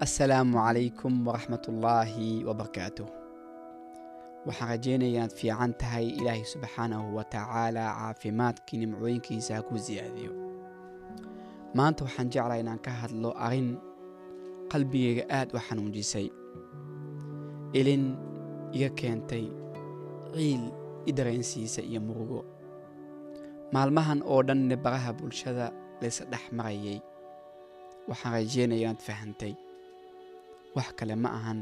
assalaamu calaykum waraxmatullaahi wabarakaatuh waxaan rajaynayaa inaad fiican tahay ilaahay subxaanahu wa tacaalaa caafimaadkii nimcooyinkiisa ha ku siyaadiyo maanta waxaan jeclaa inaan ka hadlo arrin qalbigayga aad u xanuunjisay ilin iga keentay ciil i dareensiisa iyo murugo. Maalmahan oo dhanne baraha bulshada laysa dhex marayay waxaan rajaynaya inaad fahantay wax kale ma ahan.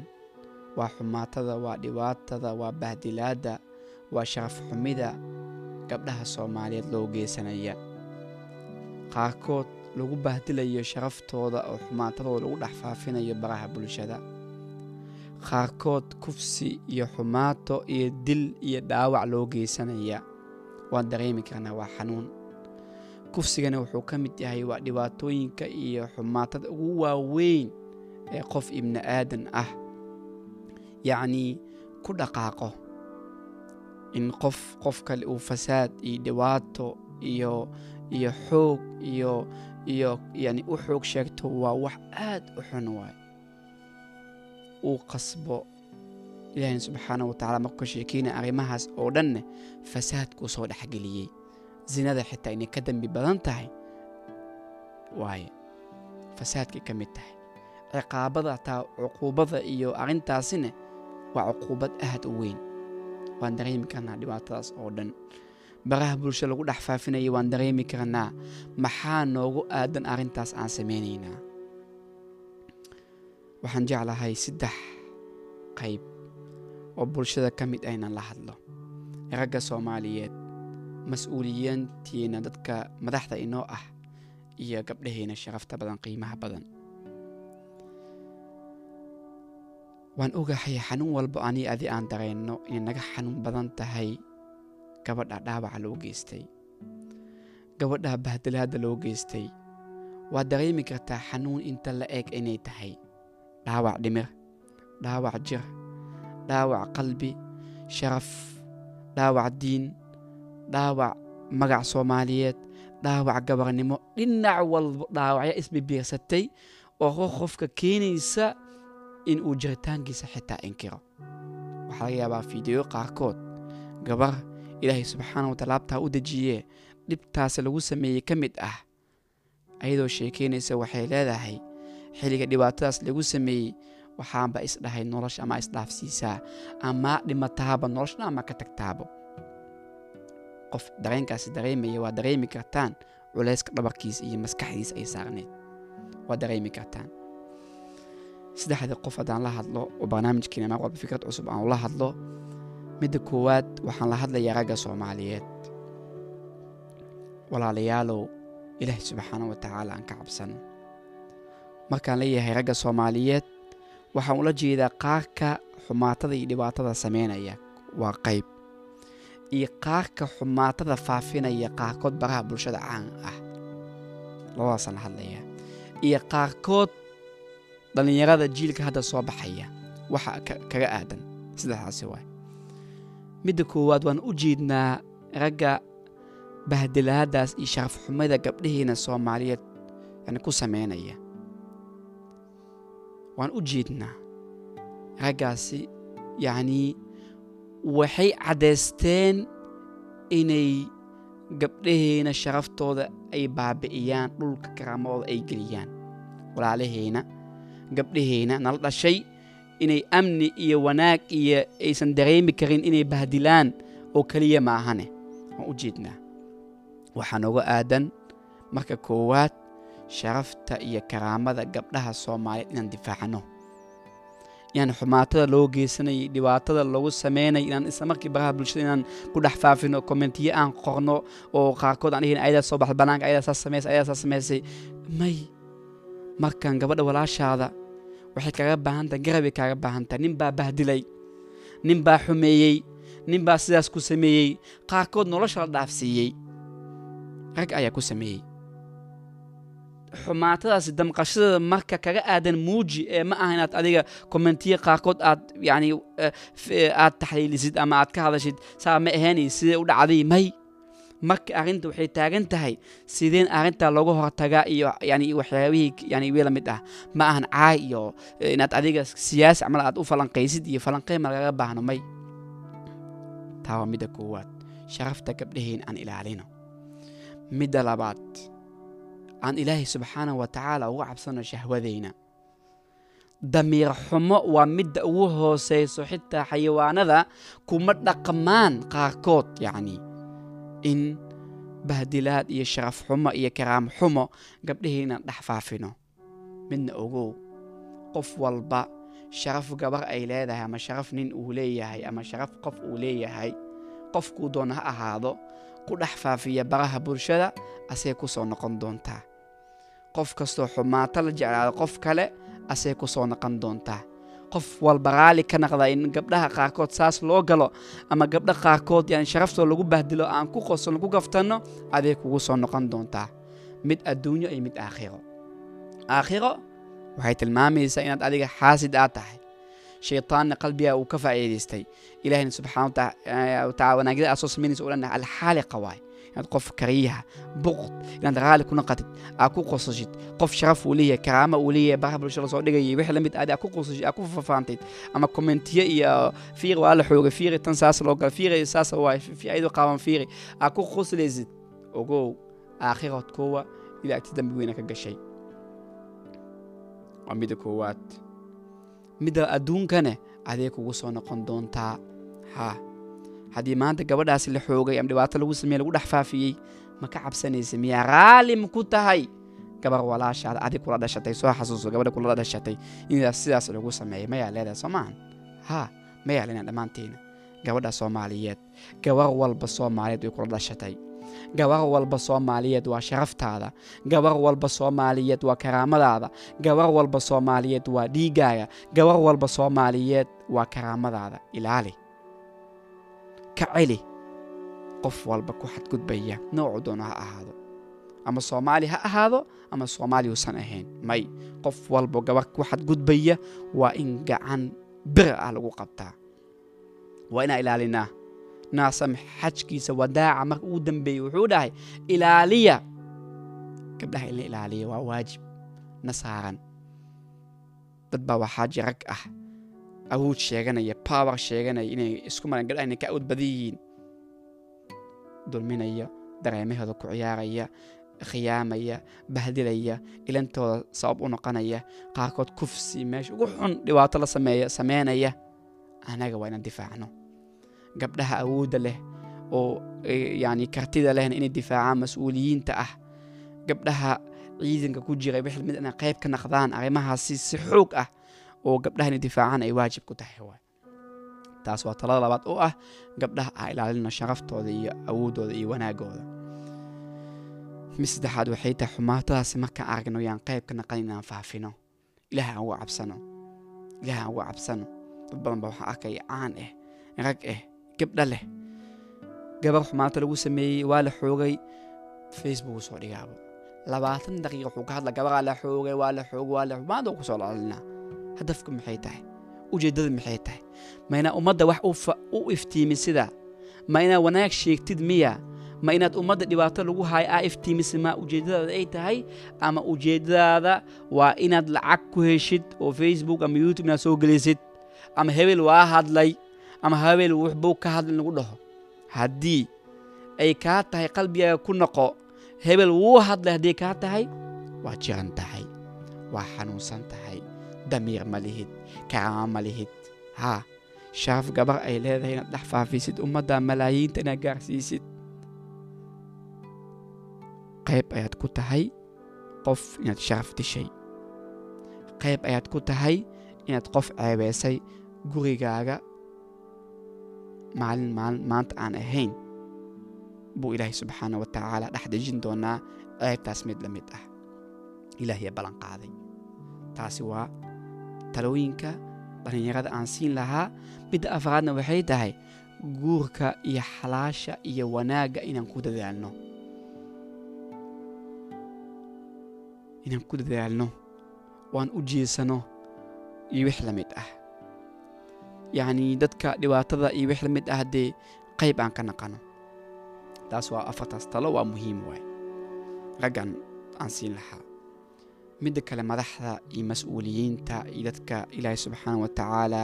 Waa xumaatada waa dhibaatada waa bahdilaadda waa sharaf xumida gabdhaha soomaaliyeed loo geysanaya qaarkood lagu bahdilayo sharaftooda oo xumaatadooda lagu dhex faafinayo baraha bulshada. Qaarkood kufsi iyo xumaato iyo dil iyo dhaawac loo geysanaya waan dareemi karnaa waa xanuun. Kufsigana wuxuu ka mid yahay waa dhibaatooyinka iyo xumaatada ugu waaweyn ee qof ibni aadan ah yacnii ku dhaqaaqo in qof qof kale uu fasaad iyo dhibaato iyo iyo xoog iyo iyo yani u xoog sheegto waa wax aad u xun waay. Uu qasbo ilaahina subxaana wa tacala markuu ka arrimahaas oo dhanne fasaadkuu soo dhexgeliyey zinada xitaa inay ka dembi badan tahay waaye fasaadkay ka mid tahay ciqaabada taa cuquubada iyo arrintaasina waa cuquubad aad u weyn. Waan dareemi karnaa dhibaatadaas oo dhan. Baraha bulsha lagu dhex faafinaya waan dareemi karnaa. Maxaa noogu aadan arrintaas aan samaynaynaa waxaan jeclahay saddex qayb oo bulshada ka mid inaan la hadlo. Ragga soomaaliyeed mas'uuliyiintiina dadka madaxda inoo ah iyo gabdhaheena sharafta badan qiimaha badan waan ogahay xanuun walba ani adi aan dareenno inay naga xanuun badan tahay gabadha dhaawaca loo geystay. Gabadha bahdilaadda loo geystay. Waad dareemi kartaa xanuun inta la eg inay tahay. Dhaawac dhimir dhaawac jir dhaawac qalbi sharaf dhaawac diin dhaawac magac soomaaliyeed dhaawac gabarnimo. Dhinac walba dhaawacyo isbibiirsatay oo qofka keenaysa in uu jiritaankiisa xitaa inkiro. Waxaa laga yaabaa fiidiyo qaarkood. Gabar ilaahay subxaana wa taala abtaa u dejiyee dhibtaas lagu sameeyey ka mid ah ayadoo sheekaynaysa waxay leedahay xilliga dhibaatadaas lagu sameeyey waxaanba isdhahay nolosha ama isdhaafsiisaa ama dhimataaba noloshna ama ka tagtaabo qof dareenkaasi dareemaya waa dareemi kartaan culayska dhabarkiisa iyo maskaxdiisa ay saarneyd waa dareemi kartaan saddexda qof haddaan la hadlo oo barnaamijkeena mar walba fikrad cusub aan ula hadlo midda koowaad waxaan la hadlayaa ragga soomaaliyeed. Walaalayaalow ilaahay subxaana wa tacaala aan ka cabsan. Markaan leeyahay ragga soomaaliyeed waxaan ula jeedaa qaarka xumaatada iyo dhibaatada sameynaya. Waa qayb. Iyo qaarka xumaatada faafinaya qaarkood baraha bulshada caan ah. Labadaasaan la hadlayaa. Iyo qaarkood dhallinyarada jiilka hadda soo baxaya waxa kaga aadan. Saddexdaasi waay. Midda koowaad waan u jeednaa ragga bahdilaadaas iyo sharaf xumada gabdhaheena soomaaliyeed yani ku sameynaya. Waan u jeednaa raggaasi yacnii waxay caddaysteen inay gabdhaheena sharaftooda ay baabi'iyaan dhulka karaamadooda ay geliyaan walaalaheena gabdhaheena nala dhashay inay amni iyo wanaag iyo aysan dareemi karin inay bahdilaan oo keliya maahane waan u jeednaa waxaa nooga aadan marka koowaad sharafta iyo karaamada gabdhaha soomaaliyeed inaan difaacno. Inaan xumaatada loo geysanayay dhibaatada lagu sameynay inaan isla markii baraha bulshada inaan ku dhex faafino kommentiyo aan qorno oo qaarkood aan dhihin ayadaa soo baxda banaanka ayadaa saas samaysay ayadaa saas samaysay may markan gabadha walaashaada waxay kaaga baahantahay garabay kaaga baahantahay nin baa bahdilay nin baa xumeeyey nin baa sidaas ku sameeyey. Qaarkood nolosha la dhaafsiiyey. Rag ayaa ku sameeyey. Xumaatadaasi damqashadada marka kaga aadan muuji ee ma aha inaad adiga kommentiya qaarkood aad yani aad taxliilisid ama aad ka hadashid saa ma ahaynay sidee u dhacday? May marka arrinta waxay taagan tahay sideen arrintaa looga hortagaa iyo yani waxyaabihii yani wii la mid ah. Ma ahan caay iyo inaad adiga siyaasi camal aad u falanqaysid iyo falanqeyn ma lagaga baahno may. Taa waa midda koowaad. Sharafta gabdhaheen aan ilaalino. Midda labaad. Aan ilaahay subxaanahu wa tacaala uga cabsano shahwadeyna damiir xumo waa midda ugu hooseyso xitaa xayawaanada kuma dhaqmaan qaarkood yacni in bahdilaad iyo sharaf xumo iyo karaam xumo gabdhahii inaan dhex faafino. Midna ogow qof walba sharaf gabar ay leedahay ama sharaf nin uu leeyahay ama sharaf qof uu leeyahay qofkuu doona ha ahaado ku dhex faafiya baraha bulshada asay ku soo noqon doontaa. Qof kastoo xumaato la jeclaado qof kale asay ku soo noqon doontaa qof walba raali ka naqda in gabdhaha qaarkood saas loo galo ama gabdha qaarkood yani sharaftoo lagu bahdilo aan ku qoson ku gaftanno aday kugu soo noqon doontaa. Mid adduunyo iyo mid aakhiro. Aakhiro waxay tilmaamaysaa inaad adiga xaasid aad tahay. Shaytaanna qalbigaa uu ka faa'iidaystay. Ilahina subxana wataala wanaagyada aad soo samaynaysa o dhan alxaaliqa waay inaad qof kariyaha buqd inaad raali ku naqatid aad ku qosashid qof sharaf uu leeyahay karaama uu leeyahay baraha bulshada soo dhigayay wixii la mid aad ku qosashid aad ku fafaantid ama kommentiye iyo fiiri waa la xoogay fiiri tan saas loo gala fiiri saas waay ayadoo qaaban fiiri aad ku qoslaysid. Ogow aakhirad kuwa ilaa agti dambi weyna ka gashay. Waa midda koowaad. Midda adduunkane adee kugu soo noqon doontaa? Haa haddii maanta gabadhaasi la xoogay ama dhibaato lagu sameeye lagu dhex faafiyey ma ka cabsanaysa miyaa raali ma ku tahay? Gabar walaashaada adig kula dhashatay soo xasuuso gabadha kula dhashatay in sidaas lagu sameeyay. Mayaa leedahay soo haa mayaa leenahay dhammaanteena gabadha soomaaliyeed gabar walba soomaaliyeed way kula dhashatay. Gabar walba soomaaliyeed waa sharaftaada. Gabar walba soomaaliyeed waa karaamadaada. Gabar walba soomaaliyeed waa dhiiggaaga gabar walba soomaaliyeed waa karaamadaada. Ilaali ka celi qof walba ku xadgudbaya. Noocu doono ha ahaado. Ama soomaali ha ahaado ama soomaali uusan ahayn. May qof walba gabar ku xadgudbaya waa in gacan bir ah lagu qabtaa. Waa inaan ilaalinaa. Naasam xajkiisa wadaaca marka ugu dambeeyey wuxuu dhahay ilaaliya. Gabdhaha in la ilaaliya waa waajib. Na saaran dad baa waxaa jirag ah awood sheeganaya power sheeganaya inay isku maran gabdhaha inay ka awood badan yihiin. Dulminaya dareemahooda ku ciyaaraya khiyaamaya bahdilaya ilantooda sabab u noqonaya qaarkood kufsi meesha ugu xun dhibaato la sameeya sameynaya anaga waa inaan difaacno. Gabdhaha awoodda leh oo yani kartida lehna inay difaacaan mas'uuliyiinta ah. Gabdhaha ciidanka ku jira wixii mid inay qayb ka naqdaan arrimahaasi si xoog ah oo gabdhaha inay difaacaan ay waajib ku tahay taas waa talada labaad oo ah gabdhaha ah ilaalino sharaftooda iyo awooddooda iyo wanaagooda. Mid saddexaad waxay tahay xumaatadaasi markaan aragno yaan qayb ka naqan inaan faafino. Ilaah aan uga cabsano. Ilaah aan uga cabsano. Dad badan ba waxaa arkaya caan ah rag ah gabdha leh. Gabar xumaata lagu sameeyey waa la xoogay facebook soo dhigaabo. Labaatan daqiiqa wuxuu ka hadla gabaraa la xoogay waa la xoogay waa la maanta ku soo laalinaa hadafku maxay tahay? Ujeeddada maxay tahay? Ma inaa ummadda wax u iftiimin sidaa ma inaad wanaag sheegtid miya? Ma inaad ummadda dhibaato lagu haayo aa iftiimisa ma ujeeddadaada ay tahay? Ama ujeeddadaada waa inaad lacag ku heshid oo facebook ama youtube inaad soo gelisid ama hebel waa hadlay? Ama habeel wuxbuu ka hadlin lagu dhaho? Haddii ay kaa tahay qalbigaaga ku noqo hebel wuu hadlay hadday kaa tahay waa jiran tahay. Waa xanuunsan tahay damiir ma lihid karaama ma lihid. Haa sharaf gabar ay leedahay inaad dhex faafisid ummadda malaayiinta inaad gaarsiisid. Qayb ayaad ku tahay qof inaad sharaf dishay. Qayb ayaad ku tahay inaad qof ceebeysay gurigaaga maalin maalin maanta aan ahayn. Buu ilaahay subxaana wa tacaala dhex dejin doonaa ceebtaas mid la mid ah. Ilaahya ballan qaaday. Taasi waa talooyinka dhallinyarada aan siin lahaa. Midda afraadna waxay tahay guurka iyo xalaasha iyo wanaagga inaan ku dadaalno. Inaan ku dadaalno waan u jeesano iyo wix la mid ah. Yacnii dadka dhibaatada iyo wix la mid ah dee qayb aan ka naqano. Taas waa afartaas talo waa muhiim waay. Raggan aan siin lahaa midda kale madaxda iyo mas'uuliyiinta iyo dadka ilaahay subxaana wa tacaala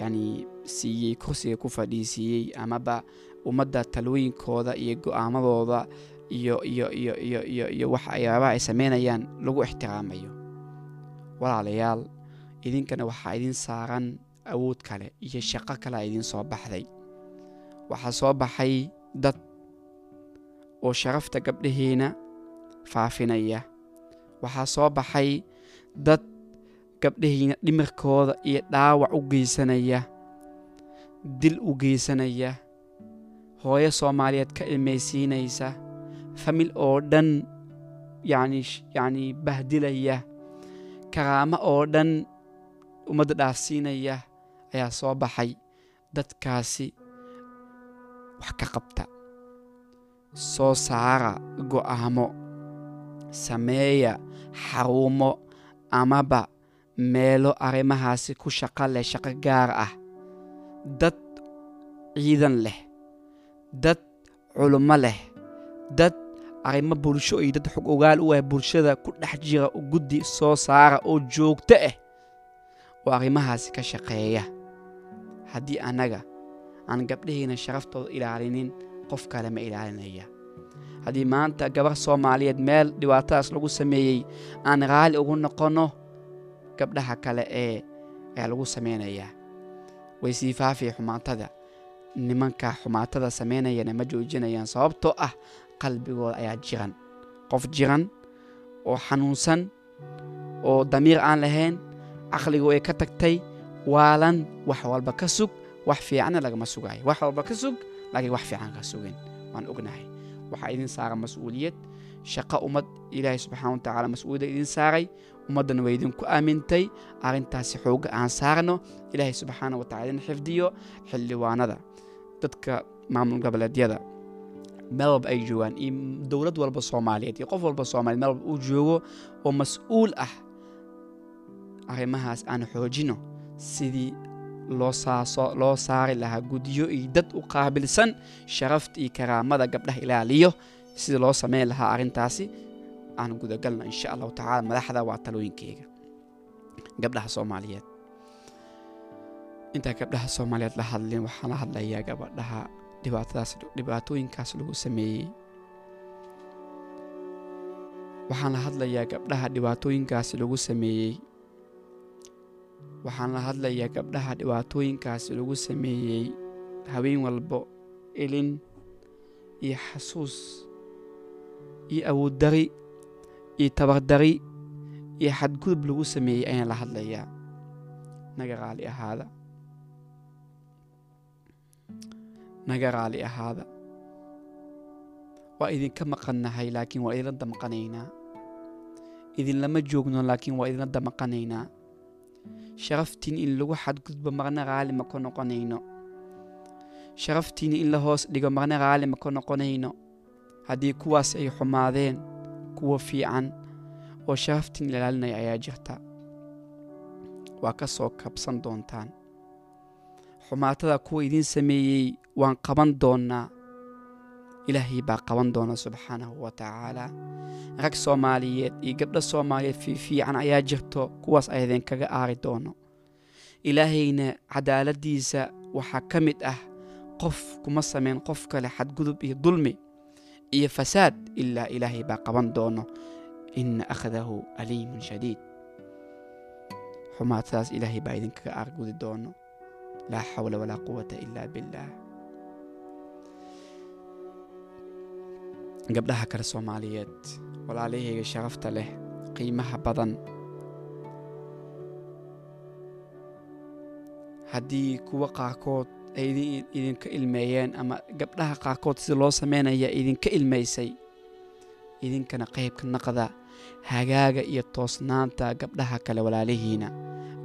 yacni siiyey kursiga ku fadhiisiiyey amaba ummadda talooyinkooda iyo go'aamadooda iyo iyo iyo iyo iyo iyo wax ayaabaha ay sameynayaan lagu ixtiraamayo. Walaalayaal idinkana waxaa idin saaran awood kale iyo shaqo kale a idiin soo baxday. Waxaa soo baxay dad oo sharafta gabdhaheena faafinaya waxaa soo baxay dad gabdhahiina dhimirkooda iyo dhaawac u geysanaya dil u geysanaya hooyo soomaaliyeed ka ilmaysiinaysa famil oo dhan yacni yacni bahdilaya karaamo oo dhan ummadda dhaafsiinaya ayaa soo baxay dadkaasi wax ka qabta. Soo saara go'aamo sameeya xarumo amaba meelo arrimahaasi ku shaqo leh shaqo gaar ah. Dad ciidan leh dad culummo leh dad arrimo bulsho iyo dad xog ogaal u ah bulshada ku dhex jira guddi soo saara oo joogto ah oo arrimahaasi ka shaqeeya. Haddii annaga aan gabdhahiina sharaftooda ilaalinin qof kale ma ilaalinaya haddii maanta gabar soomaaliyeed meel dhibaatadaas lagu sameeyey aan raali ugu noqonno gabdhaha kale ee ayaa lagu sameynayaa way sii faafaya xumaatada. Nimanka xumaatada samaynayana ma joojinayaan sababtoo ah qalbigooda ayaa jiran. Qof jiran oo xanuunsan oo damiir aan lahayn caqligu ay ka tagtay waalan wax walba ka sug wax fiicanna lagama sugaayo. Wax walba ka sug laakiin wax fiican ka sugin. Waan ognahay waxaa idin saara mas'uuliyad. Shaqo ummad ilaahay subxaana wa tacaala mas'uuliyadda idin saaray. Ummaddana way idinku aamintay. Arrintaasi xooga aan saarno. Ilaahay subxaana wa tacala idin xifdiyo xildhiwaanada dadka maamul goboleedyada meel walba ay joogaan. Iyo dowlad walba soomaaliyeed iyo qof walba soomaliyeed meel walba uu joogo oo mas'uul ah. Arrimahaas aan xoojino sidii loo loo saari lahaa guddiyo iyo dad u qaabilsan sharafta iyo karaamada gabdhaha ilaaliyo. Sidii loo sameyn lahaa arrintaasi aan gudagalno insha allahu tacala madaxda waa talooyinkeyga. Gabdhaha soomaaliyeed. Intaa gabdhaha soomaaliyeed la hadlin waxaan la hadlayaa gabadhaha dhibaatooyinkaas lagu sameeyey. Waxaan la hadlayaa gabdhaha dhibaatooyinkaasi lagu sameeyey waxaan la hadlayaa gabdhaha dhibaatooyinkaasi lagu sameeyey haween walbo ilin iyo xasuus iyo awooddari iyo tabardari iyo xadgudub lagu sameeyey ayaan la hadlayaa. Naga raali ahaada. Naga raali ahaada. Waa idinka maqannahay laakiin waa idinla damaqanaynaa idinlama joogno laakiin waa idinla damaqanaynaa sharaftiin in lagu xadgudbo marna raali ma ka noqonayno. Sharaftiina in la hoos dhigo marna raali ma ka noqonayno. Haddii kuwaas ay xumaadeen kuwa fiican oo sharaftiin ilaalinaya ayaa jirta. Waa ka soo kabsan doontaan. Xumaatada kuwa idiin sameeyey waan qaban doonnaa ilaahay baa qaban doona subxaanahu wa tacaala. Rag soomaaliyeed iyo gabdho soomaaliyeed fiifiican ayaa jirto kuwaas ay idinkaga aari doono. Ilaahayna cadaaladdiisa waxaa ka mid ah qof kuma samayn qof kale xadgudub iyo dulmi iyo fasaad ilaa ilaahay baa qaban doono. Ina akhdahu aliimun shadiid. Xumaatadaas ilaahay baa idinkaga aargudi doono. Laa xawla walaa quwata ila billaah gabdhaha kale soomaaliyeed walaalahayga sharafta leh qiimaha badan. Haddii kuwa qaarkood ay idinka ilmeeyeen ama gabdhaha qaarkood sida loo sameynaya idinka ilmaysay idinkana qaybka naqda hagaaga iyo toosnaanta gabdhaha kale walaalihiina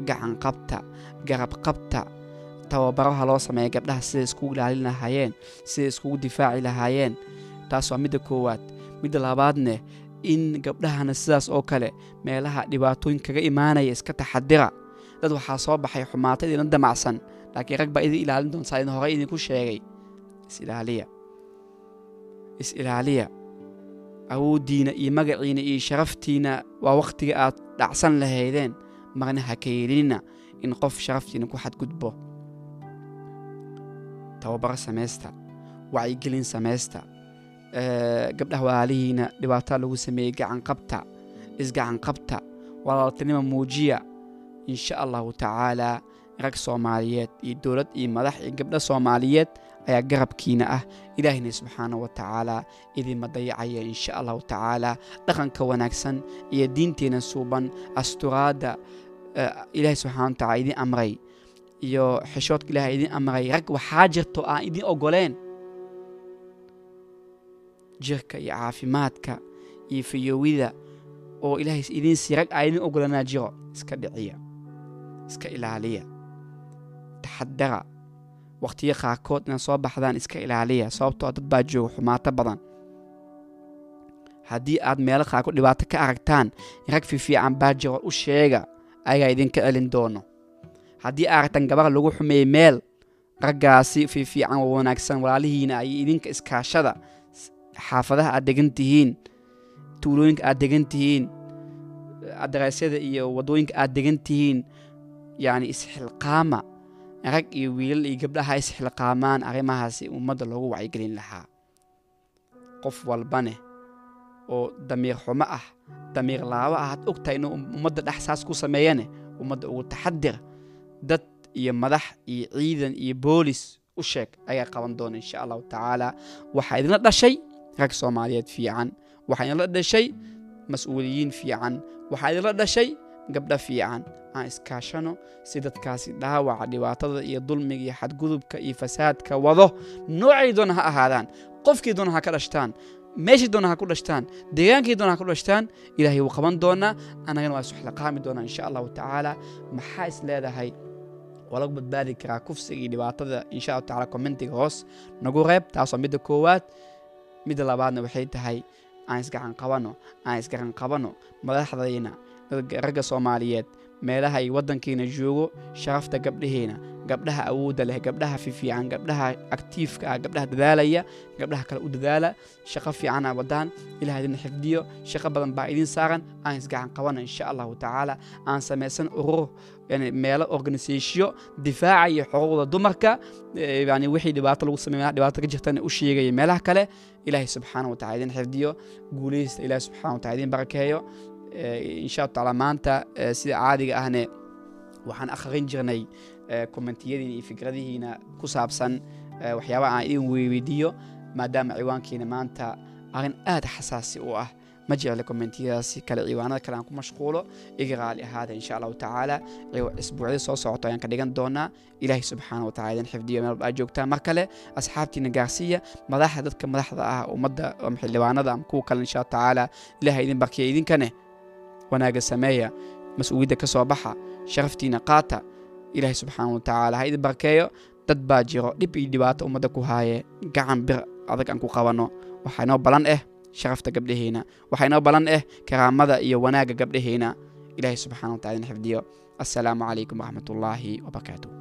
gacan qabta garab qabta tababaraha loo sameeya gabdhaha siday iskugu ilaalin lahaayeen siday iskugu difaaci lahaayeen taas waa midda koowaad. Midda labaadne in gabdhahana sidaas oo kale meelaha dhibaatooyin kaga imaanaya iska taxadira dad waxaa soo baxay xumaata idinla damacsan laakiin rag baa idin ilaalin doontaa idin horey idinku sheegay. Isilaaliya is ilaaliya. Awooddiina iyo magaciina iyo sharaftiina waa wakhtiga aad dhacsan lahaydeen. Marna ha ka yeelinina in qof sharaftiina ku xadgudbo. Tababaro samaysta wacyigelin samaysta gabdhaha walaalihiina dhibaataa lagu sameeyey gacan qabta isgacan qabta walaaltinima muujiya insha allahu tacaalaa rag soomaaliyeed iyo dowlad iyo madax iyo gabdho soomaaliyeed ayaa garabkiina ah. Ilaahina subxaana wa tacaalaa idinma dayacaya insha allahu tacaalaa dhaqanka wanaagsan iyo diinteena suuban asturaadda ilaahay subxana wa tacala idin amray iyo xishoodka ilahay idin amray. Rag waxaa jirto aan idin ogoleen jirka iyo caafimaadka iyo fayoowida oo ilaahay idin sii rag aa idin ogolanaa jiro iska dhiciya iska ilaaliya taxadara wakhtiyo qaarkood inaad soo baxdaan iska ilaaliya sababtoo dad baa jooga xumaato badan. Haddii aad meelo qaarkood dhibaato ka aragtaan rag fifiican baa jiro u sheega ayagaa idinka celin doono. Haddii aragtan gabar lagu xumeeyey meel raggaasi fiifiican oo wanaagsan walaalihiina ay idinka iskaashada xaafadaha aad degan tihiin tuulooyinka aad degan tihiin adaraasyada iyo waddooyinka aad degan tihiin yacni isxilqaama rag iyo wiilal iyo gabdhaha isxilqaamaan arrimahaasi ummadda loogu wacyigelin lahaa. Qof walbaneh oo damiir xumo ah damiir laabo ah had ogtahay inuu ummadda dhex saas ku sameeyane ummadda ugu taxadir dad iyo madax iyo ciidan iyo boolis u sheeg ayaa qaban doona insha allahu tacaala. Waxaa idinla dhashay rag soomaaliyeed fiican. Waxaa dhashay mas'uuliyiin fiican. Waxaa dhashay gabdho fiican. Aan iskaashano si dadkaasi dhaawaca dhibaatada iyo dulmiga iyo xadgudubka iyo fasaadka wado. Noocay doona ha ahaadaan qofkii doona ha ka dhashtaan meeshii doona ha ku dhashtaan deegaankii doona ha ku dhashtaan ilaahay wuu qaban doonaa annagana waa isuxlaqaami doonaa insha allahu tacaala. Maxaa is leedahay? Waa lagu badbaadi karaa kufsiga dhibaatada insha allahu tacala commentiga hoos. Nagu reeb taasoo midda koowaad midda labaadna waxay tahay aan isgacan qabanno aan isgacan qabanno madaxdayna ragga soomaaliyeed meelaha ay waddankiina joogo sharafta gabdhaheena gabdhaha awoodda leh gabdhaha fifiican gabdhaha aktiifka ah gabdhaha dadaalaya gabdhaha kale u dadaala shaqo fiican aa wadaan ilaah idin xifdiyo shaqo badan baa idin saaran aan isgacan qabana insha allahu tacaala. Aan samaysan urur meelo organisatiyo difaacaya xuquuqda dumarka yani wixii dhibaato lagu sameeya dhibaato ka jirtana u sheegaya meelaha kale. Ilaahay subxaana wa idin xifdiyo guulaysta ilaahay subxana wa idin barakeeyo insha allahu tacaala maanta sida caadiga ahne waxaan akhrin jirnay kommentiyadiina iyo fikradihiina ku saabsan waxyaabaha aan idin weydiiyo maadaama ciwaankiina maanta arrin aad xasaasi u ah. Ma jecla kommentiyadaasi kale ciwaanada kale aan ku mashquulo iga raali ahaada insha allahu tacaala. Isbuucyada soo socoto ayaan ka dhigan doonaa. Ilaahay subxaana wa tacala idin xifdiyo meel walba aad joogtaan mar kale asxaabtiina gaarsiiya madaxda dadka madaxda ah ummadda xildhibaanada ama kuwa kale insha tacaala. Ilaahay idin barkiya idinkane. Wanaaga sameeya mas'uuliyadda ka soo baxa sharaftiina qaata ilaahay subxaana wa tacaala ha idin barkeeyo dad baa jiro dhib iyo dhibaato ummadda ku haaye gacan bir adag aan ku qabanno waxaa inoo balan ah sharafta gabdhaheena waxaa inoo balan ah karaamada iyo wanaagga gabdhaheena ilaahay subxana wa tacala idin xifdiyo assalaamu calaykum waraxmat ullaahi wabarakaatuh